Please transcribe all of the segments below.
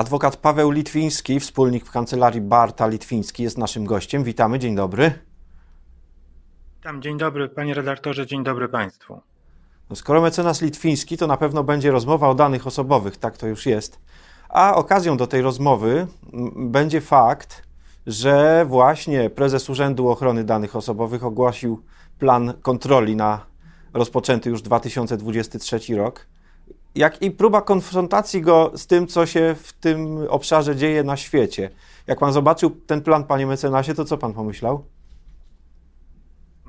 Adwokat Paweł Litwiński, wspólnik w kancelarii Barta Litwiński, jest naszym gościem. Witamy, dzień dobry. Witam, dzień dobry panie redaktorze, dzień dobry państwu. No skoro mecenas Litwiński, to na pewno będzie rozmowa o danych osobowych, tak to już jest. A okazją do tej rozmowy będzie fakt, że właśnie prezes Urzędu Ochrony Danych Osobowych ogłosił plan kontroli na rozpoczęty już 2023 rok jak i próba konfrontacji go z tym, co się w tym obszarze dzieje na świecie. Jak pan zobaczył ten plan, panie mecenasie, to co pan pomyślał?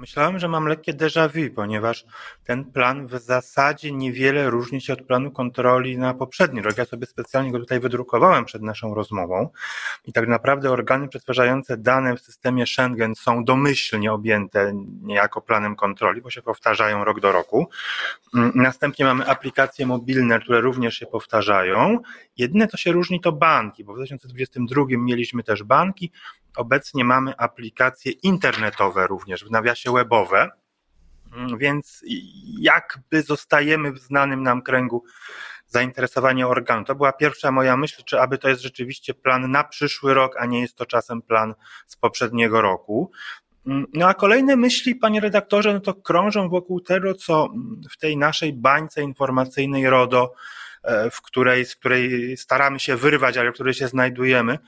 Myślałem, że mam lekkie déjà vu, ponieważ ten plan w zasadzie niewiele różni się od planu kontroli na poprzedni rok. Ja sobie specjalnie go tutaj wydrukowałem przed naszą rozmową i tak naprawdę organy przetwarzające dane w systemie Schengen są domyślnie objęte niejako planem kontroli, bo się powtarzają rok do roku. Mm, następnie mamy aplikacje mobilne, które również się powtarzają. Jedyne, co się różni, to banki, bo w 2022 mieliśmy też banki, Obecnie mamy aplikacje internetowe również, w nawiasie webowe, mm, więc jakby zostajemy w znanym nam kręgu zainteresowania organu. To była pierwsza moja myśl, czy aby to jest rzeczywiście plan na przyszły rok, a nie jest to czasem plan z poprzedniego roku. Mm, no a kolejne myśli, panie redaktorze, no to krążą wokół tego, co w tej naszej bańce informacyjnej RODO w której, z której staramy się wyrwać, ale w której się znajdujemy,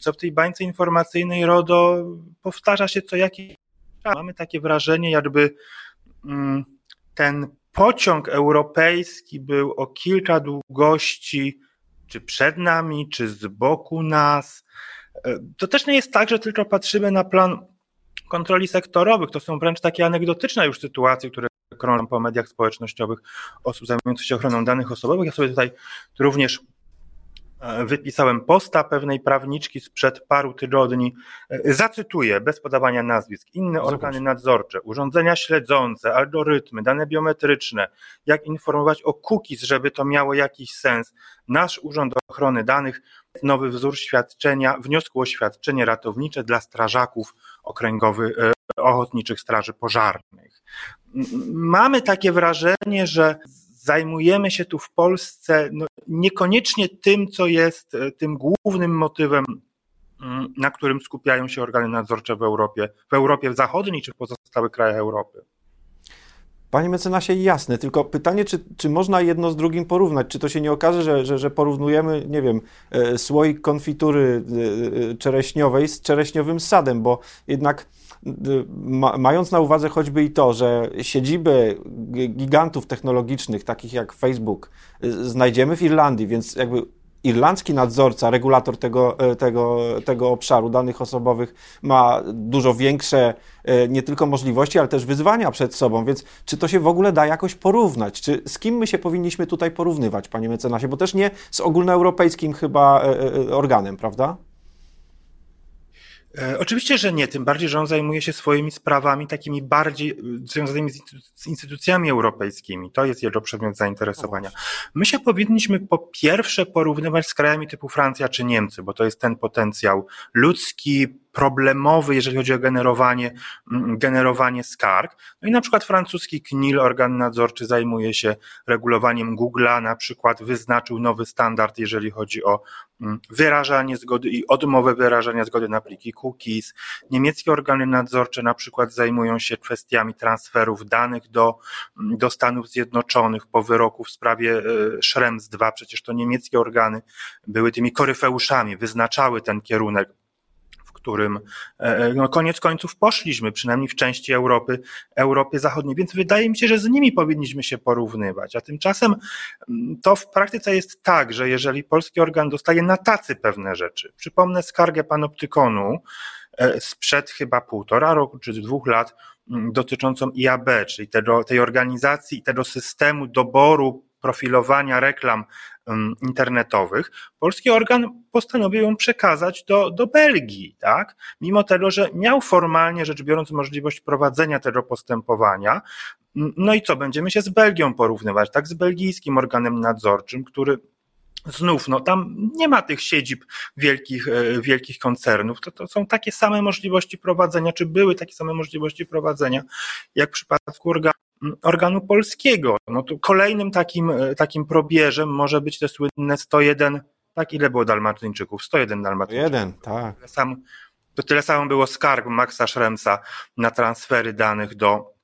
co w tej bańce informacyjnej RODO powtarza się co jakiś czas. Mamy takie wrażenie, jakby mm, ten pociąg europejski był o kilka długości, czy przed nami, czy z boku nas. E, to też nie jest tak, że tylko patrzymy na plan kontroli sektorowych. To są wręcz takie anegdotyczne już sytuacje, które krążą po mediach społecznościowych osób zajmujących się ochroną danych osobowych. Ja sobie tutaj również e, wypisałem posta pewnej prawniczki sprzed paru tygodni. E, zacytuję, bez podawania nazwisk, inne organy nadzorcze, urządzenia śledzące, algorytmy, dane biometryczne, jak informować o cookies, żeby to miało jakiś sens. Nasz Urząd Ochrony Danych, nowy wzór świadczenia, wniosku o świadczenie ratownicze dla strażaków okręgowych, e, ochotniczych straży pożarnych mamy takie wrażenie, że zajmujemy się tu w Polsce no, niekoniecznie tym, co jest e, tym głównym motywem, mm, na którym skupiają się organy nadzorcze w Europie, w Europie Zachodniej czy w pozostałych krajach Europy. Panie mecenasie, jasne, tylko pytanie, czy, czy można jedno z drugim porównać? Czy to się nie okaże, że, że, że porównujemy, nie wiem, e, słoik konfitury e, czereśniowej z czereśniowym sadem, bo jednak mając na uwadze choćby i to, że siedziby gigantów technologicznych, takich jak Facebook, y, znajdziemy w Irlandii, więc jakby irlandzki nadzorca, regulator tego, e, tego, tego obszaru danych osobowych ma dużo większe nie tylko możliwości, ale też wyzwania przed sobą, więc czy to się w ogóle da jakoś porównać? Czy z kim my się powinniśmy tutaj porównywać, panie mecenasie? Bo też nie z ogólnoeuropejskim chyba organem, prawda? E, oczywiście, że nie, tym bardziej, że on zajmuje się swoimi sprawami takimi bardziej e, związanymi z instytucjami europejskimi. To jest jego przedmiot zainteresowania. My się powinniśmy po pierwsze porównywać z krajami typu Francja czy Niemcy, bo to jest ten potencjał ludzki, problemowy, jeżeli chodzi o generowanie, mm, generowanie skarg. No i na przykład francuski KNIL, organ nadzorczy, zajmuje się regulowaniem Google'a, na przykład wyznaczył nowy standard, jeżeli chodzi o mm, wyrażanie zgody i odmowę wyrażania zgody na pliki cookies. Niemieckie organy nadzorcze na przykład zajmują się kwestiami transferów danych do, mm, do Stanów Zjednoczonych po wyroku w sprawie e, Schrems 2. Przecież to niemieckie organy były tymi koryfeuszami, wyznaczały ten kierunek którym e, e, no, koniec końców poszliśmy, przynajmniej w części Europy, Europy Zachodniej, więc wydaje mi się, że z nimi powinniśmy się porównywać. A tymczasem mm, to w praktyce jest tak, że jeżeli polski organ dostaje na tacy pewne rzeczy, przypomnę skargę panoptykonu e, sprzed chyba półtora roku czy dwóch lat, mm, dotyczącą IAB, czyli tego, tej organizacji i tego systemu doboru profilowania reklam internetowych, polski organ postanowił ją przekazać do, do Belgii, tak? Mimo tego, że miał formalnie rzecz biorąc możliwość prowadzenia tego postępowania. No i co, będziemy się z Belgią porównywać, tak? Z belgijskim organem nadzorczym, który Znów, no tam nie ma tych siedzib wielkich, e, wielkich koncernów. To, to są takie same możliwości prowadzenia, czy były takie same możliwości prowadzenia, jak w przypadku organu organu polskiego. No to kolejnym takim, e, takim probierzem może być te słynne 101 tak? Ile było Dalmatyńczyków? 101 Dalmatyńczyków. Jeden, tak. Sam, to tyle samo było skarg Maxa Schremsa na transfery danych do,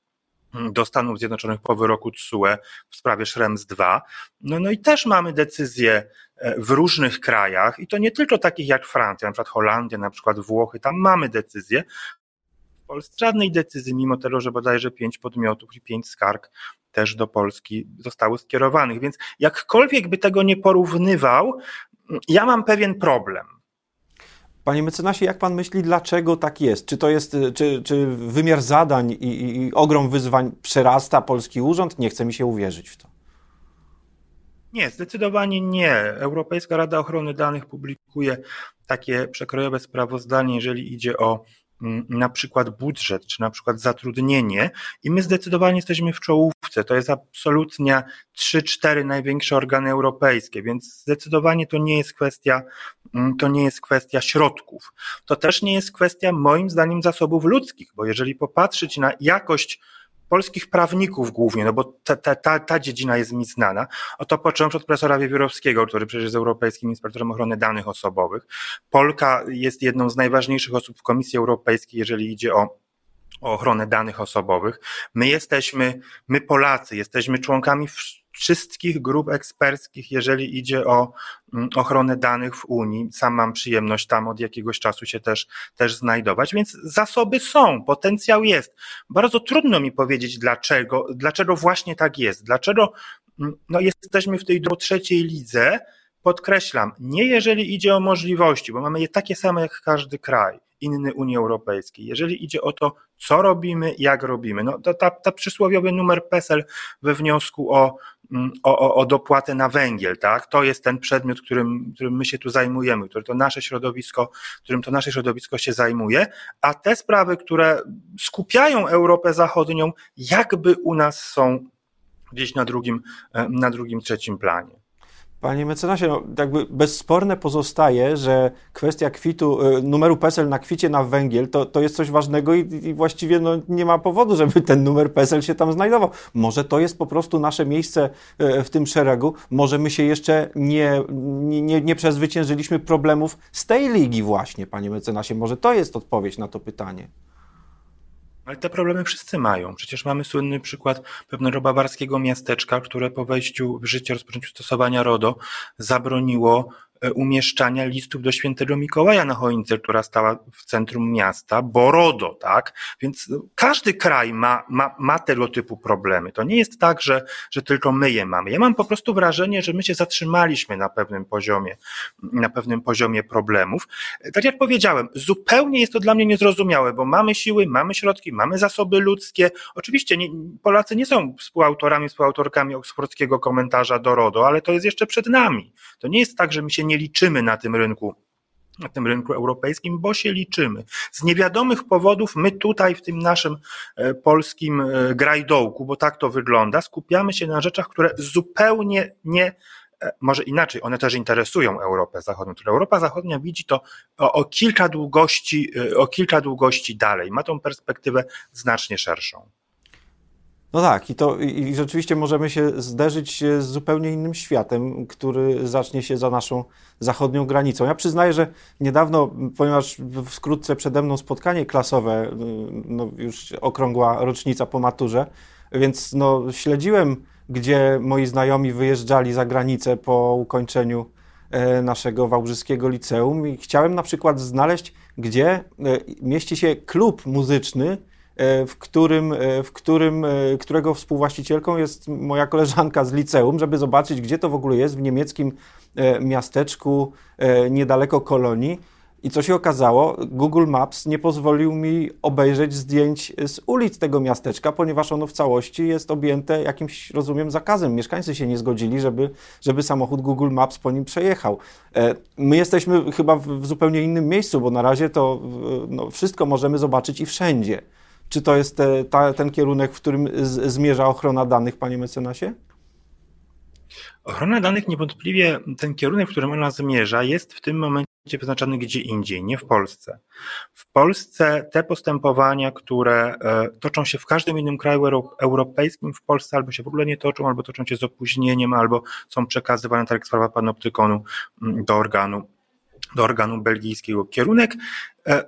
do Stanów Zjednoczonych po wyroku TSUE w sprawie Schrems 2. No, no i też mamy decyzje e, w różnych krajach i to nie tylko takich jak Francja, na przykład Holandia, na przykład Włochy, tam mamy decyzje. Polsce żadnej decyzji, mimo tego, że bodajże pięć podmiotów i pięć skarg też do Polski zostały skierowanych. Więc jakkolwiek by tego nie porównywał, ja mam pewien problem. Panie mecenasie, jak pan myśli, dlaczego tak jest? Czy to jest, czy, czy wymiar zadań i, i, i ogrom wyzwań przerasta polski urząd? Nie chce mi się uwierzyć w to. Nie, zdecydowanie nie. Europejska Rada Ochrony Danych publikuje takie przekrojowe sprawozdanie, jeżeli idzie o na przykład budżet, czy na przykład zatrudnienie i my zdecydowanie jesteśmy w czołówce. To jest absolutnie 3-4 największe organy europejskie, więc zdecydowanie to nie jest kwestia, to nie jest kwestia środków. To też nie jest kwestia moim zdaniem zasobów ludzkich, bo jeżeli popatrzeć na jakość polskich prawników głównie, no bo ta, ta, ta, ta dziedzina jest mi znana, oto począwszy od profesora Wiewiórowskiego, który przecież jest Europejskim Inspektorem Ochrony Danych Osobowych. Polka jest jedną z najważniejszych osób w Komisji Europejskiej, jeżeli idzie o o ochronę danych osobowych. My jesteśmy, my Polacy, jesteśmy członkami wszystkich grup eksperckich, jeżeli idzie o mm, ochronę danych w Unii. Sam mam przyjemność tam od jakiegoś czasu się też, też znajdować, więc zasoby są, potencjał jest. Bardzo trudno mi powiedzieć dlaczego, dlaczego właśnie tak jest, dlaczego mm, no, jesteśmy w tej trzeciej lidze, podkreślam, nie jeżeli idzie o możliwości, bo mamy je takie same jak każdy kraj inny Unii Europejskiej. Jeżeli idzie o to, co robimy, jak robimy, no to ta, ta przysłowiowy numer PESEL we wniosku o, mm, o, o dopłatę na węgiel, tak? To jest ten przedmiot, którym, którym my się tu zajmujemy, który to nasze środowisko, którym to nasze środowisko się zajmuje, a te sprawy, które skupiają Europę Zachodnią, jakby u nas są gdzieś na drugim, e, na drugim, trzecim planie. Panie mecenasie, no, jakby bezsporne pozostaje, że kwestia kwitu, e, numeru PESEL na kwicie na węgiel to, to jest coś ważnego i, i właściwie no, nie ma powodu, żeby ten numer PESEL się tam znajdował. Może to jest po prostu nasze miejsce e, w tym szeregu, może my się jeszcze nie, nie, nie przezwyciężyliśmy problemów z tej ligi właśnie, panie mecenasie. Może to jest odpowiedź na to pytanie. Ale te problemy wszyscy mają. Przecież mamy słynny przykład pewnego bawarskiego miasteczka, które po wejściu w życie, rozpoczęciu stosowania RODO zabroniło umieszczania listów do świętego Mikołaja na choince, która stała w centrum miasta, Borodo, tak? Więc każdy kraj ma, ma, ma tego typu problemy. To nie jest tak, że, że tylko my je mamy. Ja mam po prostu wrażenie, że my się zatrzymaliśmy na pewnym poziomie, na pewnym poziomie problemów. Tak jak powiedziałem, zupełnie jest to dla mnie niezrozumiałe, bo mamy siły, mamy środki, mamy zasoby ludzkie. Oczywiście nie, Polacy nie są współautorami, współautorkami oksfordzkiego komentarza do RODO, ale to jest jeszcze przed nami. To nie jest tak, że my się nie nie liczymy na tym rynku na tym rynku europejskim, bo się liczymy. Z niewiadomych powodów my tutaj w tym naszym e, polskim e, grajdołku, bo tak to wygląda, skupiamy się na rzeczach, które zupełnie nie e, może inaczej, one też interesują Europę Zachodnią. Europa Zachodnia widzi to o, o, kilka długości, o kilka długości dalej, ma tą perspektywę znacznie szerszą. No tak, i, to, i rzeczywiście możemy się zderzyć z zupełnie innym światem, który zacznie się za naszą zachodnią granicą. Ja przyznaję, że niedawno, ponieważ wkrótce przede mną spotkanie klasowe, no już okrągła rocznica po maturze, więc no, śledziłem, gdzie moi znajomi wyjeżdżali za granicę po ukończeniu e, naszego wałbrzyskiego liceum i chciałem na przykład znaleźć, gdzie e, mieści się klub muzyczny, w którym, e, w którym, e, którego współwłaścicielką jest moja koleżanka z liceum, żeby zobaczyć, gdzie to w ogóle jest w niemieckim miasteczku niedaleko Kolonii. I co się okazało, Google Maps nie pozwolił mi obejrzeć zdjęć z ulic tego miasteczka, ponieważ ono w całości jest objęte jakimś, rozumiem, zakazem. Mieszkańcy się nie zgodzili, żeby, żeby samochód Google Maps po nim przejechał. My jesteśmy chyba w zupełnie innym miejscu, bo na razie to no, wszystko możemy zobaczyć i wszędzie. Czy to jest te, ta, ten kierunek, w którym z, zmierza ochrona danych, panie mecenasie? Ochrona danych niewątpliwie ten kierunek, w którym ona zmierza, jest w tym momencie wyznaczany gdzie indziej, nie w Polsce. W Polsce te postępowania, które e, toczą się w każdym innym kraju europejskim, w Polsce albo się w ogóle nie toczą, albo toczą się z opóźnieniem, albo są przekazywane, tak jak sprawa panoptykonu, mm, do organu, do organu belgijskiego. Kierunek, e,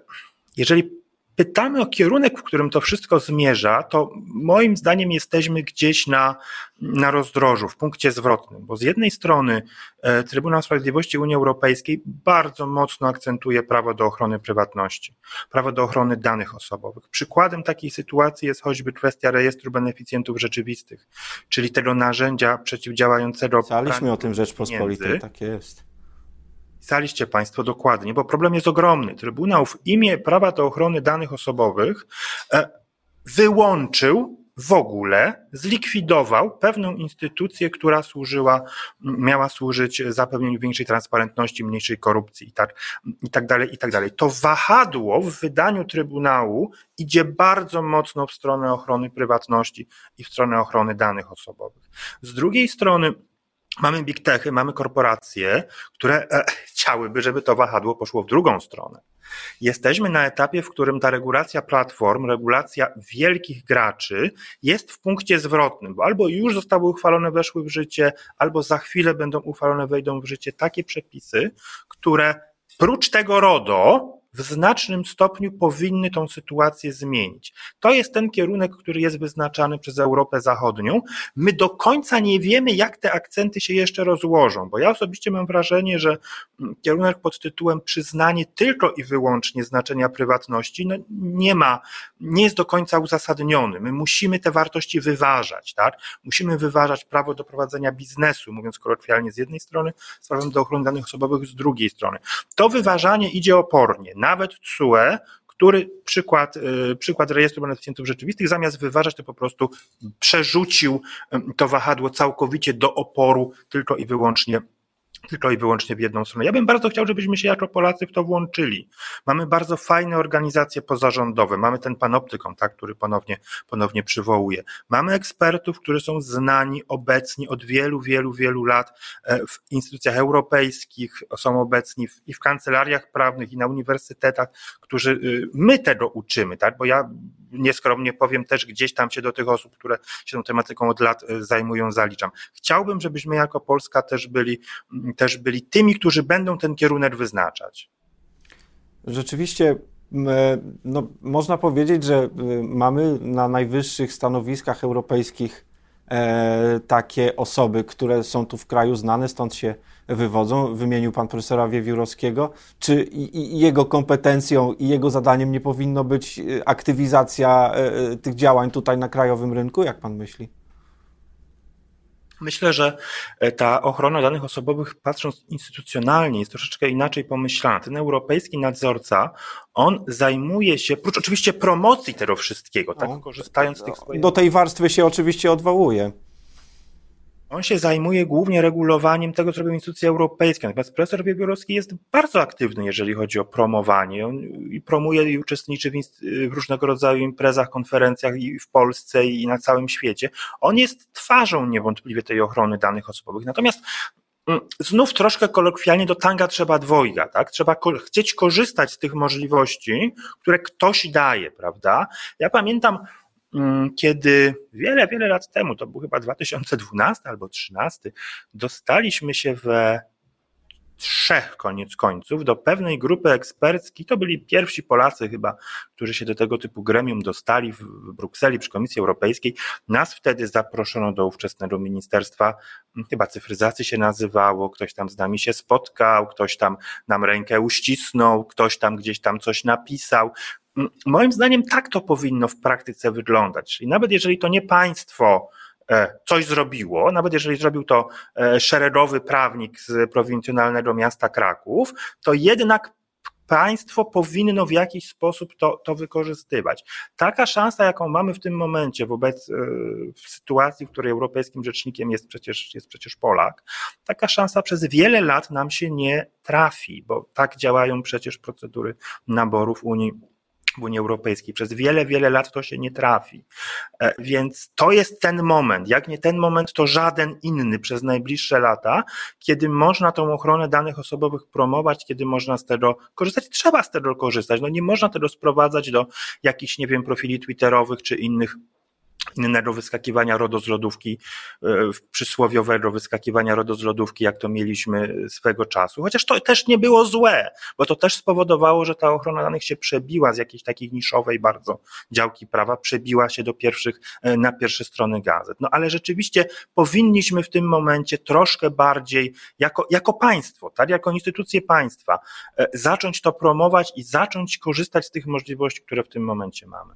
jeżeli pytamy o kierunek, w którym to wszystko zmierza, to moim zdaniem jesteśmy gdzieś na, na rozdrożu, w punkcie zwrotnym, bo z jednej strony e, Trybunał Sprawiedliwości Unii Europejskiej bardzo mocno akcentuje prawo do ochrony prywatności, prawo do ochrony danych osobowych. Przykładem takiej sytuacji jest choćby kwestia rejestru beneficjentów rzeczywistych, czyli tego narzędzia przeciwdziałającego. Pisaliśmy o tym Rzeczpospolitej, tak jest. Pisaliście Państwo dokładnie, bo problem jest ogromny. Trybunał w imię prawa do ochrony danych osobowych e, wyłączył w ogóle, zlikwidował pewną instytucję, która służyła, miała służyć zapewnieniu większej transparentności, mniejszej korupcji i tak, i tak dalej, i tak dalej. To wahadło w wydaniu Trybunału idzie bardzo mocno w stronę ochrony prywatności i w stronę ochrony danych osobowych. Z drugiej strony, Mamy big techy, mamy korporacje, które e, chciałyby, żeby to wahadło poszło w drugą stronę. Jesteśmy na etapie, w którym ta regulacja platform, regulacja wielkich graczy jest w punkcie zwrotnym, bo albo już zostały uchwalone, weszły w życie, albo za chwilę będą uchwalone, wejdą w życie takie przepisy, które prócz tego RODO w znacznym stopniu powinny tą sytuację zmienić. To jest ten kierunek, który jest wyznaczany przez Europę Zachodnią. My do końca nie wiemy, jak te akcenty się jeszcze rozłożą, bo ja osobiście mam wrażenie, że kierunek pod tytułem przyznanie tylko i wyłącznie znaczenia prywatności no nie ma, nie jest do końca uzasadniony. My musimy te wartości wyważać, tak? Musimy wyważać prawo do prowadzenia biznesu, mówiąc kolokwialnie z jednej strony, z prawem do ochrony danych osobowych z drugiej strony. To wyważanie idzie opornie nawet TSUE, który przykład, y, przykład rejestru beneficjentów rzeczywistych, zamiast wyważać, to po prostu przerzucił to wahadło całkowicie do oporu tylko i wyłącznie tylko i wyłącznie w jedną stronę. Ja bym bardzo chciał, żebyśmy się jako Polacy w to włączyli. Mamy bardzo fajne organizacje pozarządowe, mamy ten panoptykon, tak, który ponownie, ponownie przywołuje. Mamy ekspertów, którzy są znani obecni od wielu, wielu, wielu lat e, w instytucjach europejskich, są obecni w, i w kancelariach prawnych, i na uniwersytetach, którzy y, my tego uczymy, tak, bo ja nieskromnie powiem, też gdzieś tam się do tych osób, które się tą tematyką od lat y, zajmują, zaliczam. Chciałbym, żebyśmy jako Polska też byli też byli tymi, którzy będą ten kierunek wyznaczać. Rzeczywiście e, no, można powiedzieć, że e, mamy na najwyższych stanowiskach europejskich e, takie osoby, które są tu w kraju znane, stąd się wywodzą. Wymienił pan profesora Wiewiórowskiego. Czy jego kompetencją i jego zadaniem nie powinno być aktywizacja tych działań tutaj na krajowym rynku? Jak pan myśli? Myślę, że e, ta ochrona danych osobowych, patrząc instytucjonalnie, jest troszeczkę inaczej pomyślana. Ten europejski nadzorca, on zajmuje się, prócz oczywiście promocji tego wszystkiego, tak, no, korzystając z tych swoich... Do tej warstwy się oczywiście odwołuje. On się zajmuje głównie regulowaniem tego, co robią instytucje europejskie. Natomiast profesor Wiewiórowski jest bardzo aktywny, jeżeli chodzi o promowanie. On promuje i uczestniczy w, w, różnego rodzaju imprezach, konferencjach i w Polsce i na całym świecie. On jest twarzą niewątpliwie tej ochrony danych osobowych. Natomiast mm, znów troszkę kolokwialnie do tanga trzeba dwojga, tak? Trzeba ko chcieć korzystać z tych możliwości, które ktoś daje, prawda? Ja pamiętam, kiedy wiele, wiele lat temu, to był chyba 2012 albo 2013, dostaliśmy się we trzech koniec końców do pewnej grupy eksperckiej. To byli pierwsi Polacy chyba, którzy się do tego typu gremium dostali w Brukseli przy Komisji Europejskiej. Nas wtedy zaproszono do ówczesnego ministerstwa, mm, chyba cyfryzacji się nazywało, ktoś tam z nami się spotkał, ktoś tam nam rękę uścisnął, ktoś tam gdzieś tam coś napisał. Moim zdaniem tak to powinno w praktyce wyglądać. I nawet jeżeli to nie państwo e, coś zrobiło, nawet jeżeli zrobił to e, szeregowy prawnik z prowincjonalnego miasta Kraków, to jednak państwo powinno w jakiś sposób to, to wykorzystywać. Taka szansa, jaką mamy w tym momencie wobec e, sytuacji, w której europejskim rzecznikiem jest przecież, jest przecież Polak, taka szansa przez wiele lat nam się nie trafi, bo tak działają przecież procedury naborów Unii Unii Europejskiej. Przez wiele, wiele lat to się nie trafi. E, więc to jest ten moment. Jak nie ten moment, to żaden inny przez najbliższe lata, kiedy można tą ochronę danych osobowych promować, kiedy można z tego korzystać. Trzeba z tego korzystać. No nie można tego sprowadzać do jakichś, nie wiem, profili twitterowych czy innych innego wyskakiwania RODO z lodówki, e, przysłowiowego wyskakiwania RODO z lodówki, jak to mieliśmy swego czasu. Chociaż to też nie było złe, bo to też spowodowało, że ta ochrona danych się przebiła z jakiejś takiej niszowej bardzo działki prawa, przebiła się do pierwszych, e, na pierwsze strony gazet. No ale rzeczywiście powinniśmy w tym momencie troszkę bardziej, jako, jako państwo, tak, jako instytucje państwa, e, zacząć to promować i zacząć korzystać z tych możliwości, które w tym momencie mamy.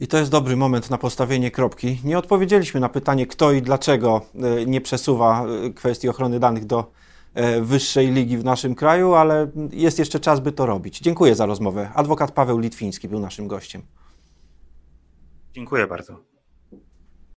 I to jest dobry moment na postawienie kropki. Nie odpowiedzieliśmy na pytanie, kto i dlaczego e, nie przesuwa e, kwestii ochrony danych do e, wyższej ligi w naszym kraju, ale jest jeszcze czas, by to robić. Dziękuję za rozmowę. Adwokat Paweł Litwiński był naszym gościem. Dziękuję bardzo.